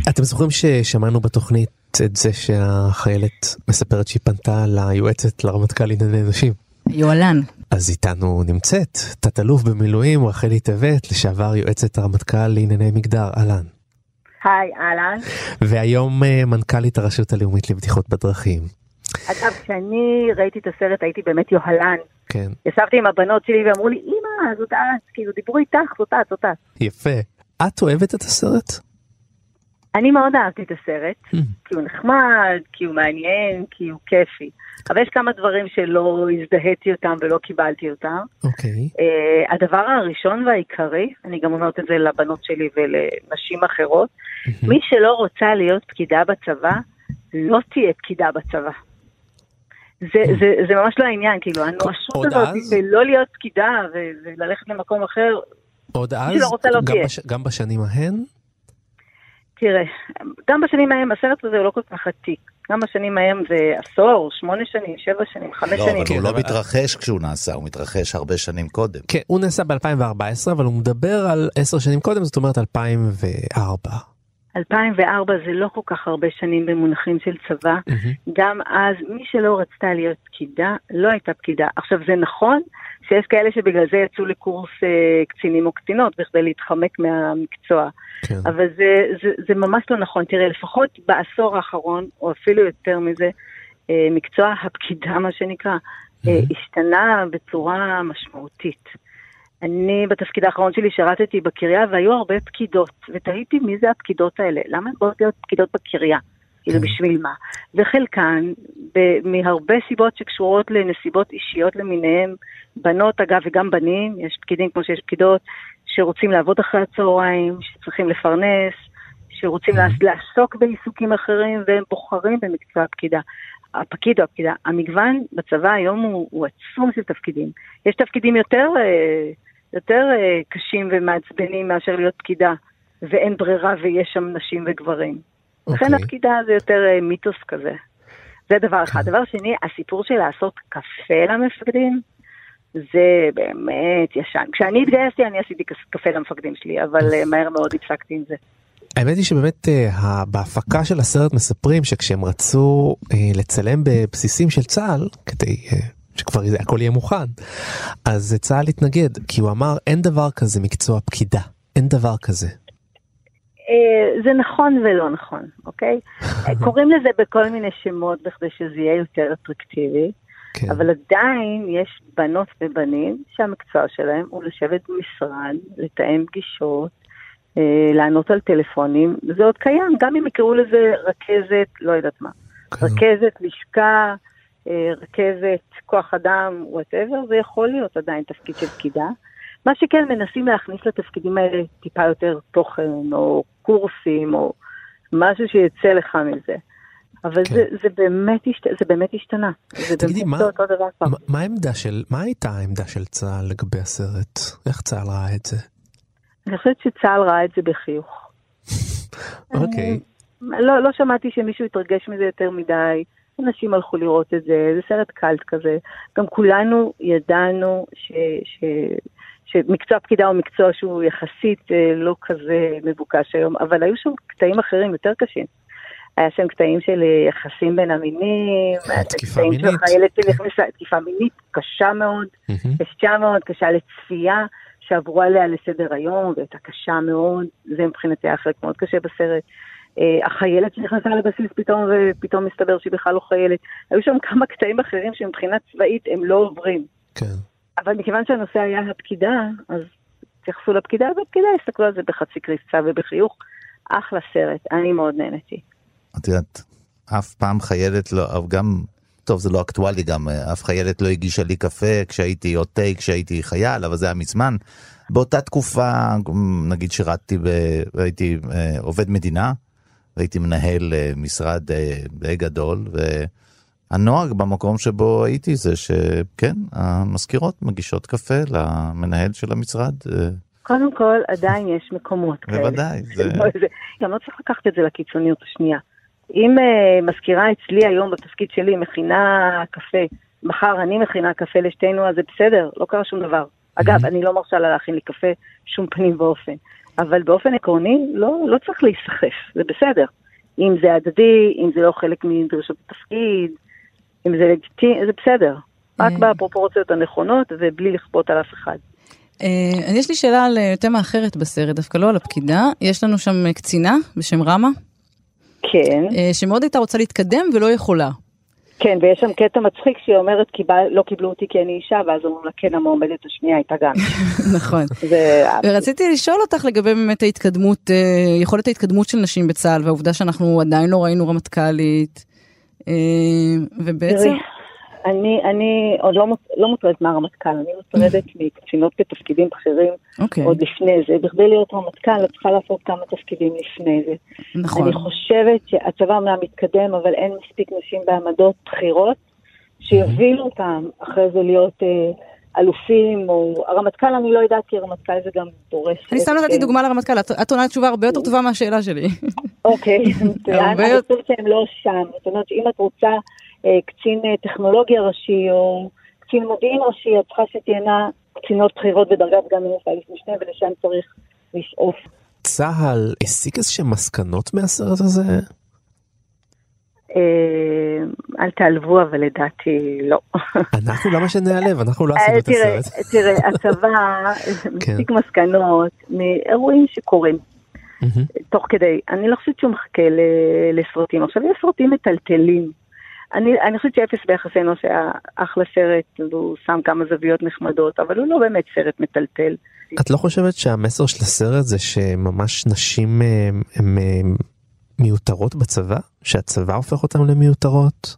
אתם זוכרים ששמענו בתוכנית את זה שהחיילת מספרת שהיא פנתה ליועצת לרמטכ"ל לענייני נשים. יוהל"ן אז איתנו נמצאת תת-אלוף במילואים רחלי טבת לשעבר יועצת הרמטכ"ל לענייני מגדר אהלן. היי, אהלן. והיום אה, מנכ"לית הרשות הלאומית לבטיחות בדרכים. אגב, כשאני ראיתי את הסרט הייתי באמת יוהלן. כן. ישבתי עם הבנות שלי ואמרו לי, אמא, זאת את, כאילו דיברו איתך, זאת את, זאת את. יפה. את אוהבת את הסרט? אני מאוד אהבתי את הסרט, כי הוא נחמד, כי הוא מעניין, כי הוא כיפי. אבל יש כמה דברים שלא הזדהיתי אותם ולא קיבלתי אותם. אוקיי. Uh, הדבר הראשון והעיקרי, אני גם אומרת את זה לבנות שלי ולנשים אחרות, מי שלא רוצה להיות פקידה בצבא, לא תהיה פקידה בצבא. זה, זה, זה ממש לא העניין, כאילו, הנואשות הזאת אז? של לא להיות פקידה וללכת למקום אחר, עוד אז? לא גם. בש- גם בשנים ההן? תראה, גם בשנים ההם הסרט הזה הוא לא כל כך עתיק. גם בשנים ההם זה עשור, שמונה שנים, שבע שנים, חמש לא, שנים. אבל הוא לא מתרחש כשהוא נעשה, הוא מתרחש הרבה שנים קודם. כן, הוא נעשה ב-2014, אבל הוא מדבר על עשר שנים קודם, זאת אומרת 2004. 2004 זה לא כל כך הרבה שנים במונחים של צבא. גם אז, מי שלא רצתה להיות פקידה, לא הייתה פקידה. עכשיו, זה נכון שיש כאלה שבגלל זה יצאו לקורס אה, קצינים או קצינות, בכדי להתחמק מהמקצוע. כן. אבל זה, זה, זה ממש לא נכון. תראה, לפחות בעשור האחרון, או אפילו יותר מזה, אה, מקצוע הפקידה, מה שנקרא, אה, השתנה בצורה משמעותית. אני בתפקיד האחרון שלי שירתתי בקריה והיו הרבה פקידות, ותהיתי מי זה הפקידות האלה, למה הן באות להיות פקידות בקריה? כאילו בשביל מה? וחלקן, ב- מהרבה סיבות שקשורות לנסיבות אישיות למיניהם, בנות אגב וגם בנים, יש פקידים כמו שיש פקידות שרוצים לעבוד אחרי הצהריים, שצריכים לפרנס, שרוצים לעס- לעסוק בעיסוקים אחרים והם בוחרים במקצוע הפקידה. הפקיד או הפקידה, המגוון בצבא היום הוא, הוא עצום של תפקידים. יש תפקידים יותר, אה, יותר אה, קשים ומעצבנים מאשר להיות פקידה, ואין ברירה ויש שם נשים וגברים. לכן הפקידה זה יותר אה, מיתוס כזה. זה דבר אחד. דבר שני, הסיפור של לעשות קפה למפקדים, זה באמת ישן. כשאני התגייסתי אני עשיתי קפה למפקדים שלי, אבל אה, מהר מאוד הפסקתי עם זה. האמת היא שבאמת בהפקה של הסרט מספרים שכשהם רצו לצלם בבסיסים של צה"ל, כדי שכבר זה הכל יהיה מוכן, אז צה"ל התנגד, כי הוא אמר אין דבר כזה מקצוע פקידה, אין דבר כזה. אה, זה נכון ולא נכון, אוקיי? <laughs> קוראים לזה בכל מיני שמות בכדי שזה יהיה יותר אטרקטיבי, כן. אבל עדיין יש בנות ובנים שהמקצוע שלהם הוא לשבת במשרד, לתאם פגישות, אה, לענות על טלפונים, זה עוד קיים, גם אם יקראו לזה רכזת, לא יודעת מה, רכזת, לשכה, רכזת, כוח אדם, וואטאבר, זה יכול להיות עדיין תפקיד של פקידה. מה שכן, מנסים להכניס לתפקידים האלה טיפה יותר תוכן, או קורסים, או משהו שיצא לך מזה. אבל כן. זה, זה, באמת השת, זה באמת השתנה. זה תגידי, באמת מה- אותו דבר פעם. מה- מה העמדה של, מה הייתה העמדה של צה"ל לגבי הסרט? איך צה"ל ראה את זה? אני חושבת שצה"ל ראה את זה בחיוך. <laughs> אוקיי. לא, לא שמעתי שמישהו התרגש מזה יותר מדי. אנשים הלכו לראות את זה, זה סרט קאלט כזה. גם כולנו ידענו ש, ש, שמקצוע פקידה הוא מקצוע שהוא יחסית אה, לא כזה מבוקש היום, אבל היו שם קטעים אחרים יותר קשים. היה שם קטעים של אה, יחסים בין המינים, שם תקיפה קטעים של מינית. חיילת שנכנסה, תקיפה מינית קשה מאוד, קשה מאוד, קשה לצפייה, שעברו עליה לסדר היום, והייתה קשה מאוד, זה מבחינתי היה חלק מאוד קשה בסרט. אה, החיילת שנכנסה לבסיס פתאום, ופתאום מסתבר שהיא בכלל לא חיילת. היו שם כמה קטעים אחרים שמבחינה צבאית הם לא עוברים. כן. אבל מכיוון שהנושא היה הפקידה, אז התייחסו לפקידה, והפקידה הסתכלו על זה בחצי קריצה ובחיוך. אחלה סרט, אני מאוד נהניתי. את יודעת, אף פעם חיילת לא, גם, טוב זה לא אקטואלי גם, אה, אף חיילת לא הגישה לי קפה כשהייתי, או תה כשהייתי חייל, אבל זה היה מזמן. באותה תקופה, נגיד שירתתי, הייתי אה, עובד מדינה, והייתי מנהל אה, משרד אה, די גדול, והנוהג במקום שבו הייתי זה שכן, המזכירות מגישות קפה למנהל של המשרד. אה, קודם כל, עדיין יש מקומות כאלה. בוודאי, זה... <laughs> זה- גם לא צריך לקחת את זה לקיצוניות השנייה. אם uh, מזכירה אצלי היום בתפקיד שלי מכינה קפה, מחר אני מכינה קפה לשתינו, אז זה בסדר, לא קרה שום דבר. אגב, אני לא מרשה לה להכין לי קפה, שום פנים ואופן. אבל באופן עקרוני, לא, לא צריך להיסחף, זה בסדר. אם זה הדדי, אם זה לא חלק מדרישות התפקיד, אם זה לגיטימי, זה בסדר. רק בפרופורציות הנכונות ובלי לכפות על אף אחד. אה, יש לי שאלה על אה, תמה אחרת בסרט, דווקא לא על הפקידה. יש לנו שם קצינה בשם רמה. כן. אה, שמאוד הייתה רוצה להתקדם ולא יכולה. כן, ויש שם קטע מצחיק שהיא אומרת, "קיבל- לא קיבלו אותי כי אני אישה, ואז אומרים לה, כן, המועמדת השנייה הייתה גם. <laughs> נכון. זה... ורציתי לשאול אותך לגבי באמת ההתקדמות, אה, יכולת ההתקדמות של נשים בצה"ל, והעובדה שאנחנו עדיין לא ראינו רמטכ"לית, אה, ובעצם... אני, אני עוד לא, לא מוטרדת מהרמטכ"ל, אני מוטרדת מקצינות בתפקידים בכירים אוקיי. עוד לפני זה. בכדי להיות רמטכ"ל את צריכה לעשות כמה תפקידים לפני זה. נכון. אני חושבת שהצבא אומנם מתקדם, אבל אין מספיק נשים בעמדות בכירות שיובילו אותם אחרי זה להיות אה, אלופים, או הרמטכ"ל אני לא יודעת, כי הרמטכ"ל זה גם דורש... אני סתם נתתי דוגמה לרמטכ"ל, את- עונה תשובה הרבה יותר טובה <laughs> מהשאלה שלי. אוקיי, <laughs> אני חושבת שהם לא שם. זאת אומרת שאם את רוצה קצין אה, טכנולוגיה ראשי או קצין מודיעין ראשי, את צריכה שתהיינה קצינות בכירות בדרגת גם מינוס אלוף משנה, ולשם צריך לשאוף. צה"ל הסיק איזשהם מסקנות מהסרט הזה? אה, אל תעלבו, אבל לדעתי לא. אנחנו למה שנעלב? אנחנו לא עשינו אה, את הסרט. תראה, הצבא <laughs> מסיק מסקנות מאירועים שקורים. תוך כדי, אני לא חושבת שהוא מחכה ל- לסרטים. עכשיו, יש סרטים מטלטלים. אני, אני חושבת שאפס ביחסי אנוש היה אחלה סרט, והוא שם כמה זוויות נחמדות, אבל הוא לא באמת סרט מטלטל. את לא חושבת שהמסר של הסרט זה שממש נשים אה, הן אה, מיותרות בצבא? שהצבא הופך אותן למיותרות?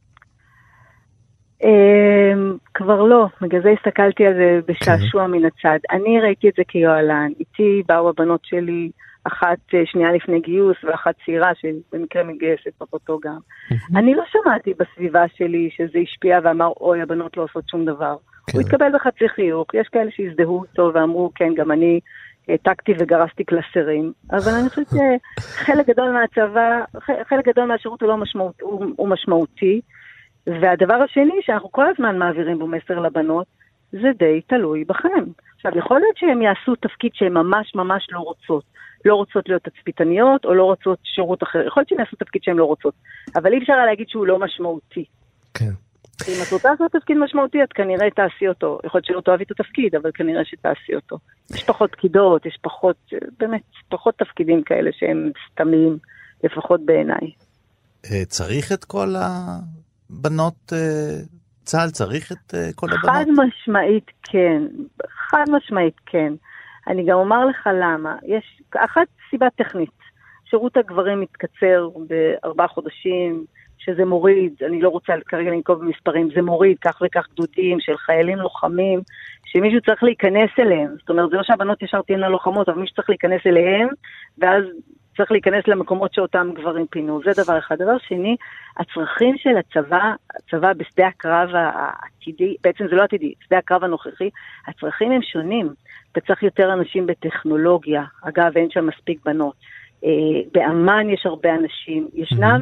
אמ, כבר לא, בגלל זה הסתכלתי על זה בשעשוע מן הצד. אני ראיתי את זה כיוהל"ן. איתי באו הבנות שלי, אחת אה, שנייה לפני גיוס ואחת צעירה שבמקרה מתגייסת פחותו גם. אני לא שמעתי בסביבה שלי שזה השפיע ואמר, אוי, הבנות לא עושות שום דבר. הוא התקבל בחצי חיוך, יש כאלה שהזדהו איתו ואמרו, כן, גם אני העתקתי וגרסתי קלסרים, אבל אני חושבת <laughs> שחלק גדול מהצבא, חלק גדול מהשירות הוא לא משמעות, הוא, הוא משמעותי. והדבר השני שאנחנו כל הזמן מעבירים בו מסר לבנות, זה די תלוי בכם. עכשיו, יכול להיות שהם יעשו תפקיד שהן ממש ממש לא רוצות. לא רוצות להיות תצפיתניות או לא רוצות שירות אחר. יכול להיות שהם יעשו תפקיד שהן לא רוצות. אבל אי אפשר להגיד שהוא לא משמעותי. כן. אם את רוצה לעשות תפקיד משמעותי, את כנראה תעשי אותו. יכול להיות שלא תאהבי את התפקיד, אבל כנראה שתעשי אותו. יש פחות פקידות, יש פחות, באמת, פחות תפקידים כאלה שהם סתמיים, לפחות בעיניי. אה, צריך את כל הבנות, אה, צה"ל צריך את אה, כל חד הבנות? משמעית כן, חד משמעית כן. אני גם אומר לך למה. יש אחת סיבה טכנית. שירות הגברים מתקצר בארבעה חודשים, שזה מוריד, אני לא רוצה כרגע לנקוב במספרים, זה מוריד כך וכך גדודים של חיילים לוחמים, שמישהו צריך להיכנס אליהם. זאת אומרת, זה לא שהבנות ישר תהיינה לוחמות, אבל מישהו צריך להיכנס אליהם, ואז צריך להיכנס למקומות שאותם גברים פינו. זה דבר אחד. דבר שני, הצרכים של הצבא, הצבא בשדה הקרב העתידי, בעצם זה לא עתידי, שדה הקרב הנוכחי, הצרכים הם שונים. אתה צריך יותר אנשים בטכנולוגיה, אגב, אין שם מספיק בנות. אה, באמ"ן יש הרבה אנשים, ישנם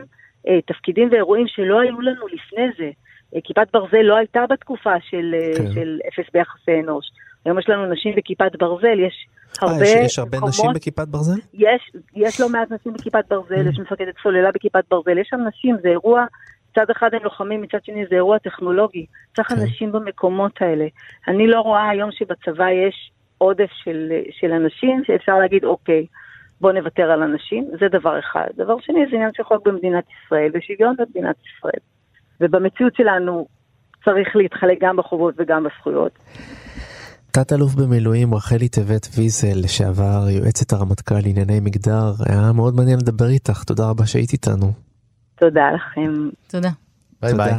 אה, תפקידים ואירועים שלא היו לנו לפני זה. אה, כיפת ברזל לא הייתה בתקופה של, אה, כן. של אפס ביחסי אנוש. היום יש לנו נשים בכיפת ברזל, יש אה, הרבה יש- יש הרבה נשים מקומות- בכיפת ברזל? יש, יש לא מעט נשים בכיפת ברזל, יש מפקדת סוללה בכיפת ברזל, יש שם נשים, זה אירוע, מצד אחד הם לוחמים, מצד שני זה אירוע טכנולוגי. צריך אנשים במקומות האלה. אני לא רואה היום שבצבא יש עודף של, של אנשים שאפשר להגיד, אוקיי, בוא נוותר על אנשים, זה דבר אחד. דבר שני, זה עניין של חוק במדינת ישראל ושוויון במדינת ישראל. ובמציאות שלנו צריך להתחלק גם בחובות וגם בזכויות. תת-אלוף במילואים רחלי טבת ויזל, לשעבר יועצת הרמטכ"ל לענייני מגדר, היה מאוד מעניין לדבר איתך, תודה רבה שהיית איתנו. תודה לכם. תודה. ביי ביי.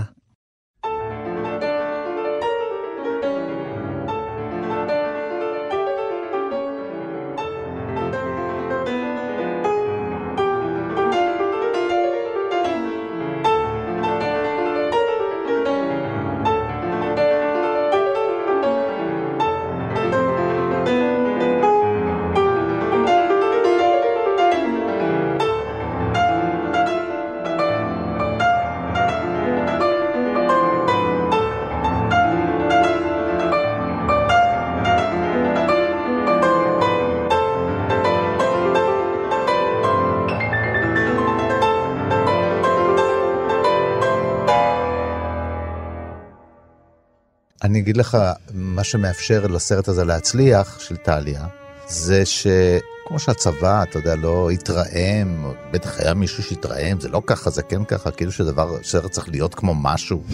אגיד לך, מה שמאפשר לסרט הזה להצליח, של טליה, זה שכמו שהצבא, אתה יודע, לא התרעם, בטח היה מישהו שהתרעם, זה לא ככה, זה כן ככה, כאילו שדבר, סרט צריך להיות כמו משהו. <laughs>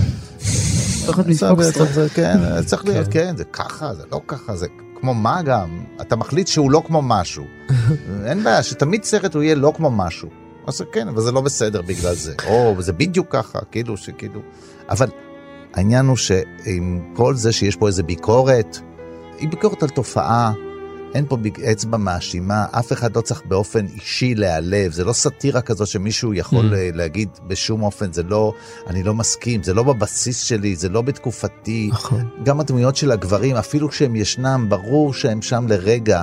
<laughs> צריך להיות כן, צריך להיות, כן, זה ככה, זה לא ככה, זה כמו מה גם, אתה מחליט שהוא לא כמו משהו. <laughs> אין בעיה, שתמיד סרט הוא יהיה לא כמו משהו. אז כן, אבל זה לא בסדר בגלל זה. או, זה בדיוק ככה, כאילו שכאילו... אבל העניין הוא שעם כל זה שיש פה איזה ביקורת, היא ביקורת על תופעה, אין פה אצבע מאשימה, אף אחד לא צריך באופן אישי להיעלב, זה לא סאטירה כזו שמישהו יכול Mm. אה, להגיד בשום אופן, זה לא, אני לא מסכים, זה לא בבסיס שלי, זה לא בתקופתי. נכון. גם הדמויות של הגברים, אפילו כשהם ישנם, ברור שהם שם לרגע,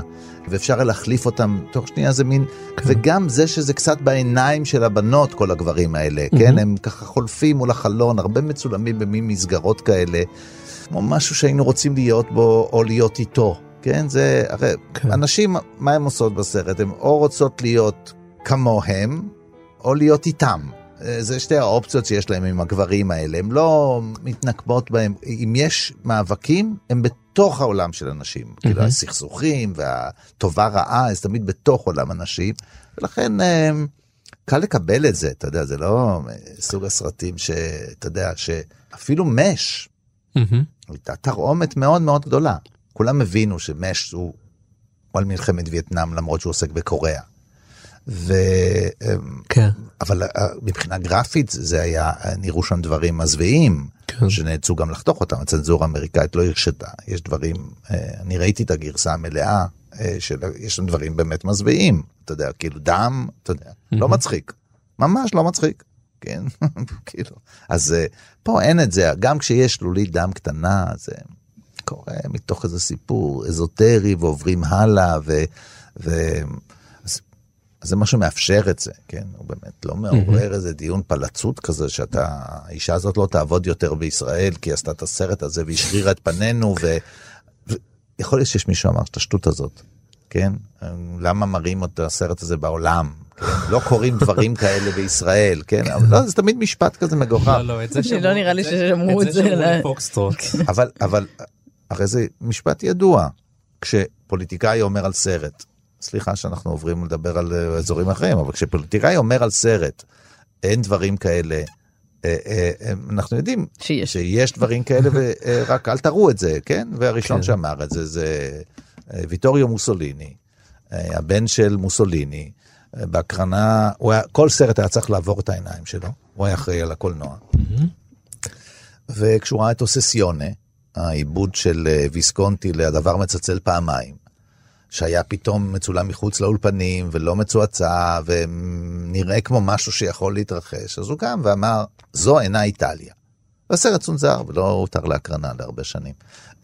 ואפשר להחליף אותם תוך שנייה זה מין, וגם זה שזה קצת בעיניים של הבנות, כל הגברים האלה, כן? הם ככה חולפים מול החלון, הרבה מצולמים במין מסגרות כאלה, כמו משהו שהיינו רוצים להיות בו, או להיות איתו, כן? זה, הרי אנשים, מה הם עושות בסרט? הן או רוצות להיות כמוהם, או להיות איתם. אה, זה שתי האופציות שיש להם עם הגברים האלה, הם לא מתנקמות בהם. אם יש מאבקים, הם בתוך העולם של אנשים. כאילו הסכסוכים והטובה רעה, זה תמיד בתוך עולם הנשים, ולכן אה, קל לקבל את זה, אתה יודע, זה לא אה, סוג הסרטים שאתה יודע, שאפילו מש, מהמם. הייתה תרעומת מאוד מאוד גדולה. כולם הבינו שמש הוא על מלחמת וייטנאם למרות שהוא עוסק בקוריאה. ו... כן. אבל אה, מבחינה גרפית זה היה, נראו שם דברים מזוויעים, כן. שנאלצו גם לחתוך אותם, הצנזורה האמריקאית לא הרשתה, יש דברים, אה, אני ראיתי את הגרסה המלאה, אה, שיש שם דברים באמת מזוויעים, אתה יודע, כאילו דם, אתה יודע, לא מצחיק, ממש לא מצחיק, כן, <laughs> כאילו, אז פה אין את זה, גם כשיש שלולית דם קטנה, זה קורה מתוך איזה סיפור אזוטרי ועוברים הלאה, ו... ו... אז אז זה מה שמאפשר את זה, כן? הוא באמת לא מעורר איזה דיון פלצות כזה, שאתה, האישה הזאת לא תעבוד יותר בישראל, כי היא עשתה את הסרט הזה והשרירה את פנינו, ו... ויכול להיות שיש מישהו שאמר את השטות הזאת, כן? למה מראים את הסרט הזה בעולם? כן? לא קורים דברים כאלה בישראל, כן? אבל לא, זה תמיד משפט כזה מגוחך. לא, לא, את זה שמעו- לא נראה לי ששמעו את זה. שמעו ל- בפוקסטרוט. אבל, אבל, הרי זה משפט ידוע, כשפוליטיקאי אומר על סרט, סליחה שאנחנו עוברים לדבר על אה, אזורים אחרים, אבל כשפוליטיקאי אומר על סרט, אין דברים כאלה, אה, אה, אה, אנחנו יודעים שיש, שיש דברים כאלה, ורק אל תראו את זה, כן? והראשון כן. שאמר את זה זה אה, ויטוריו מוסוליני, אה, הבן של מוסוליני, אה, בהקרנה, היה, כל סרט היה צריך לעבור את העיניים שלו, הוא היה אחראי על הקולנוע. וכשהוא ראה את אוססיונה, העיבוד של אה, ויסקונטי ל"הדבר מצלצל פעמיים", שהיה פתאום מצולם מחוץ לאולפנים ולא מצועצע ונראה כמו משהו שיכול להתרחש, אז הוא קם ואמר, זו אינה איטליה. והסרט צונזר ולא הותר להקרנה להרבה שנים,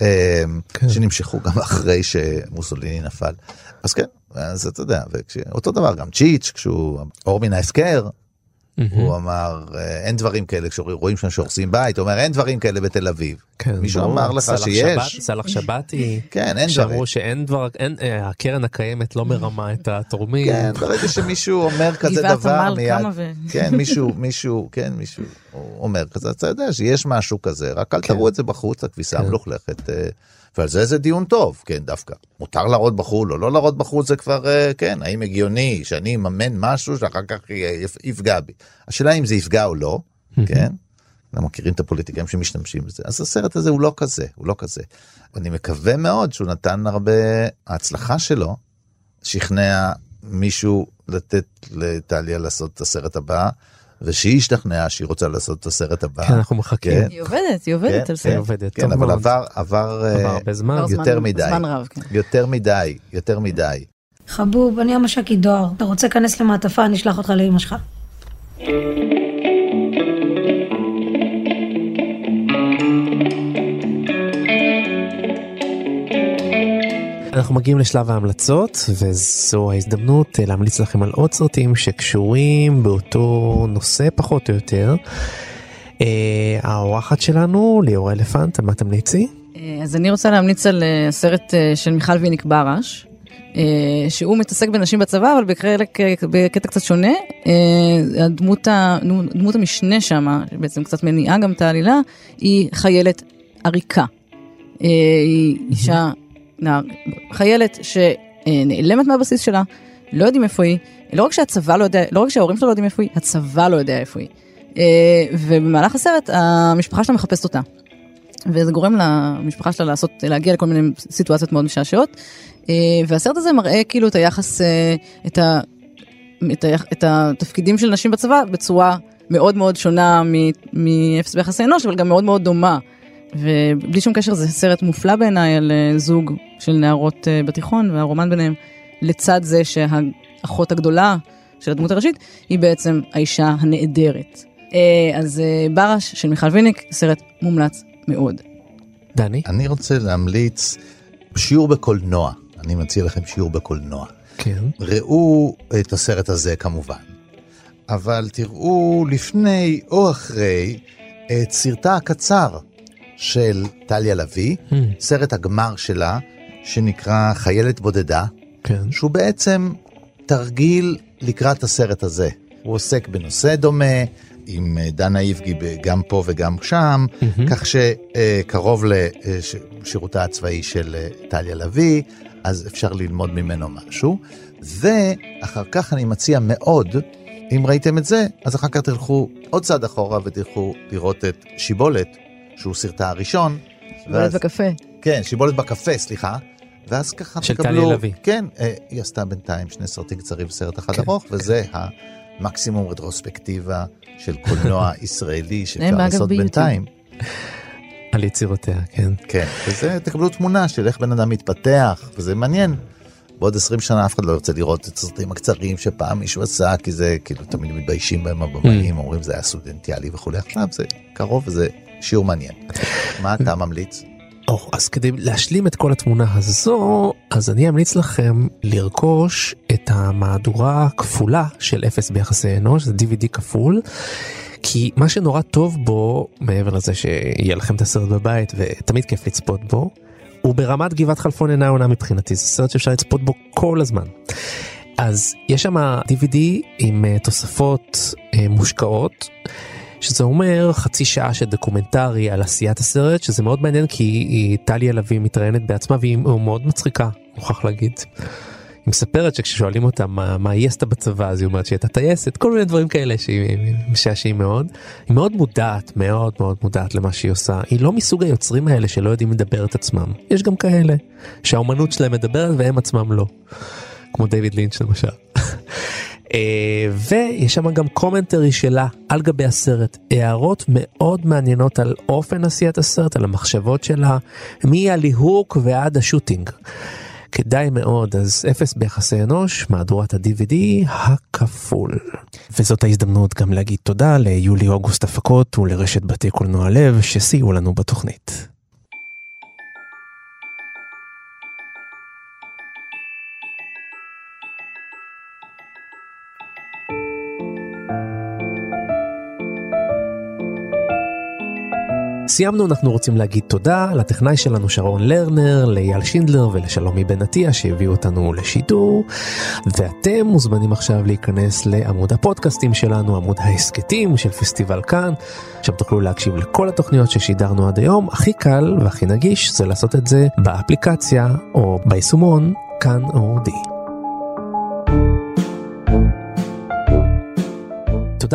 אה, שנמשכו גם אחרי שמוסוליני נפל. אז כן, אז אתה יודע, וכש... אותו דבר גם צ'יץ', כשהוא אור מן ההפקר, הוא אמר, אה, אין דברים כאלה, כשרואים שם שהורסים בית, הוא אומר, אין דברים כאלה בתל אביב. כן, מישהו ברור. אמר לך שיש? שבת- סלאח שבתי, כן, אין שאמרו דברים. שאין דבר, אין, אה, הקרן הקיימת לא מרמה את התורמים. כן, ברגע שמישהו אומר כזה דבר מיד, כן, מישהו, מישהו, כן, מישהו אומר כזה, אתה יודע שיש משהו כזה, רק אל תראו את זה בחוץ, הכביסה המלוכלכת. אה, ועל זה זה דיון טוב, כן, דווקא. מותר להראות בחו"ל או לא להראות בחוץ, זה כבר, אה, כן, האם הגיוני שאני אממן משהו שאחר כך יפגע בי. השאלה אם זה יפגע או לא, <laughs> כן? אנחנו מכירים את הפוליטיקאים שמשתמשים בזה. אז הסרט הזה הוא לא כזה, הוא לא כזה. אני מקווה מאוד שהוא נתן הרבה, ההצלחה שלו שכנע מישהו לתת לטליה לעשות את הסרט הבא, ושהיא השתכנעה שהיא רוצה לעשות את הסרט הבא. כן, אנחנו מחכים. כן. היא עובדת, היא עובדת כן, על כן, זה. עובדת, כן, טוב אבל מאוד. עבר, עבר, עבר אה, הרבה זמן. עבר יותר זמן- מדי. זמן רב, כן. יותר מדי, יותר מדי. חבוב, אני המש"קית דואר. אתה רוצה להיכנס למעטפה, אני אשלח אותך לאמא שלך. אנחנו מגיעים לשלב ההמלצות וזו ההזדמנות אה, להמליץ לכם על עוד סרטים שקשורים באותו נושא פחות או יותר. אה, האורחת שלנו ליאור אלפנט, מה תמליצי? אה, אז אני רוצה להמליץ על אה, של מיכל ויניק ברש, שהוא מתעסק בנשים בצבא, אבל בחלק, בקטע קצת שונה. הדמות, ה- דמות המשנה שם, שבעצם קצת מניעה גם את העלילה, היא חיילת עריקה. היא אישה, נער, חיילת שנעלמת מהבסיס שלה, לא יודעים איפה היא, לא רק שהצבא לא יודע, לא רק שההורים שלה לא יודעים איפה היא, הצבא לא יודע איפה היא. אה, ובמהלך הסרט המשפחה שלה מחפשת אותה. וזה גורם למשפחה שלה לעשות, להגיע לכל מיני סיטואציות מאוד משעשעות. אה, והסרט הזה מראה כאילו את היחס, אה, את, ה, את, ה, את התפקידים של נשים בצבא בצורה מאוד מאוד שונה מאפס ביחסי אנוש, אבל גם מאוד מאוד דומה. ובלי שום קשר זה סרט מופלא בעיניי על אה, זוג של נערות בתיכון והרומן ביניהם, לצד זה שהאחות הגדולה של הדמות הראשית היא בעצם האישה הנעדרת. אז ברש של מיכל ויניק, סרט מומלץ מאוד. דני? אני רוצה להמליץ שיעור בקולנוע. אני מציע לכם שיעור בקולנוע. כן. ראו את הסרט הזה כמובן, אבל תראו לפני או אחרי את סרטה הקצר של טליה לביא, mm. סרט הגמר שלה, שנקרא חיילת בודדה, כן. שהוא בעצם תרגיל לקראת הסרט הזה. הוא עוסק בנושא דומה, עם אה, דנה איבגי גם פה וגם שם, mm-hmm. כך שקרוב לשירותה הצבאי של אה, טליה לביא, אז אפשר ללמוד ממנו משהו. ואחר כך אני מציע מאוד, אם ראיתם את זה, אז אחר כך תלכו עוד צעד אחורה ותלכו לראות את שיבולת, שהוא סרטה הראשון. שיבולת ואז... בקפה. כן, שיבולת בקפה, סליחה. ואז ככה של תקבלו... של טליה לביא. כן, אה, היא עשתה בינתיים שני סרטים קצרים וסרט אחד כן, ארוך, כן. וזה המקסימום רטרוספקטיבה של קולנוע <laughs> ישראלי שאפשר לעשות בינתיים. <laughs> על יצירותיה, כן. כן, וזה, תקבלו תמונה של איך בן אדם מתפתח, וזה מעניין. בעוד 20 שנה אף אחד לא ירצה לראות את הסרטים הקצרים שפעם מישהו עשה, כי זה כאילו תמיד מתביישים בהם הבמאים, mm. אומרים זה היה סטודנטיאלי וכולי. עכשיו זה קרוב וזה שיעור מעניין. מה אתה ממליץ? Oh, אז כדי להשלים את כל התמונה הזו, אז אני אמליץ לכם לרכוש את המהדורה הכפולה של אפס ביחסי אנוש, זה DVD כפול. כי מה שנורא טוב בו, מעבר לזה שיהיה לכם את הסרט בבית ותמיד כיף לצפות בו, הוא ברמת גבעת חלפון אינה עונה מבחינתי, זה סרט שאפשר לצפות בו כל הזמן. אז יש שם DVD עם אה, תוספות אה, מושקעות, שזה אומר חצי שעה של דוקומנטרי על עשיית הסרט, שזה מאוד מעניין כי טליה לביא מתראיינת בעצמה והיא מאוד מצחיקה, מוכרח להגיד. היא מספרת שכששואלים אותה מה, מה היא עשתה בצבא אז היא אומרת שהיא הייתה טייסת כל מיני דברים כאלה שהיא משעשעים מאוד. היא מאוד מודעת מאוד מאוד מודעת למה שהיא עושה היא לא מסוג היוצרים האלה שלא יודעים לדבר את עצמם יש גם כאלה שהאומנות שלהם מדברת והם עצמם לא. כמו דיוויד לינץ' למשל. אה, ויש שם גם commentary שלה על גבי הסרט, הערות מאוד מעניינות על אופן עשיית הסרט, על המחשבות שלה, מהליהוק ועד ה shooting. כדאי מאוד, אז אפס ביחסי אנוש, מהדורת ה-DVD הכפול. וזאת ההזדמנות גם להגיד תודה ליולי אוגוסט הפקות ולרשת בתי קולנוע לב שסייעו לנו בתוכנית. סיימנו, אנחנו רוצים להגיד תודה לטכנאי שלנו שרון לרנר, לאייל שינדלר ולשלומי בן עטיה שהביאו אותנו לשידור. ואתם מוזמנים עכשיו להיכנס לעמוד הפודקאסטים שלנו, עמוד ההסכתים של פסטיבל כאן, שם תוכלו להקשיב לכל התוכניות ששידרנו עד היום. הכי קל והכי נגיש זה לעשות את זה באפליקציה או ביישומון כאן אודי.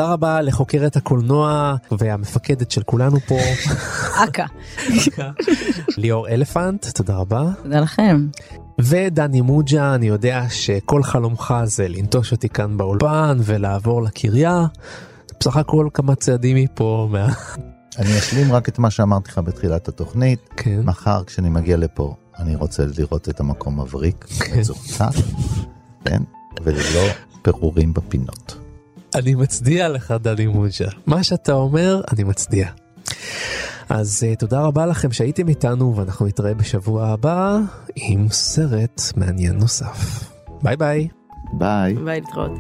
תודה רבה לחוקרת הקולנוע והמפקדת של כולנו פה. <laughs> אכה. ליאור אלפנט, תודה רבה. תודה לכם. ודני מוג'ה, אני יודע שכל חלומך זה לנטוש אותי כאן באולפן ולעבור לקריה. בסך הכל כמה צעדים מפה. מה... אני אשלים רק את מה שאמרתי לך בתחילת התוכנית. כן. מחר כשאני מגיע לפה, אני רוצה לראות את המקום מבריק, כן. מצוחצח, כן, וללא פירורים בפינות. אני מצדיע לך דני מוג'ה. מה שאתה אומר, אני מצדיע. אז אה, תודה רבה לכם שהייתם איתנו ואנחנו נתראה בשבוע הבא עם סרט מעניין נוסף. ביי ביי. ביי. ביי להתראות.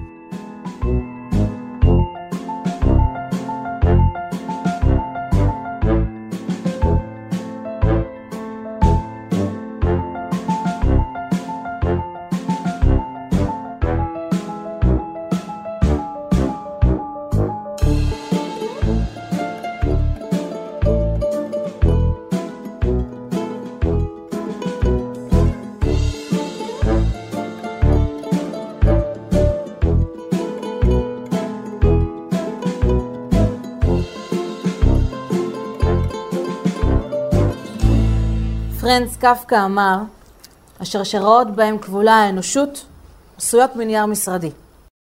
פרנץ קפקא אמר, השרשראות בהם כבולה האנושות עשויות מנייר משרדי.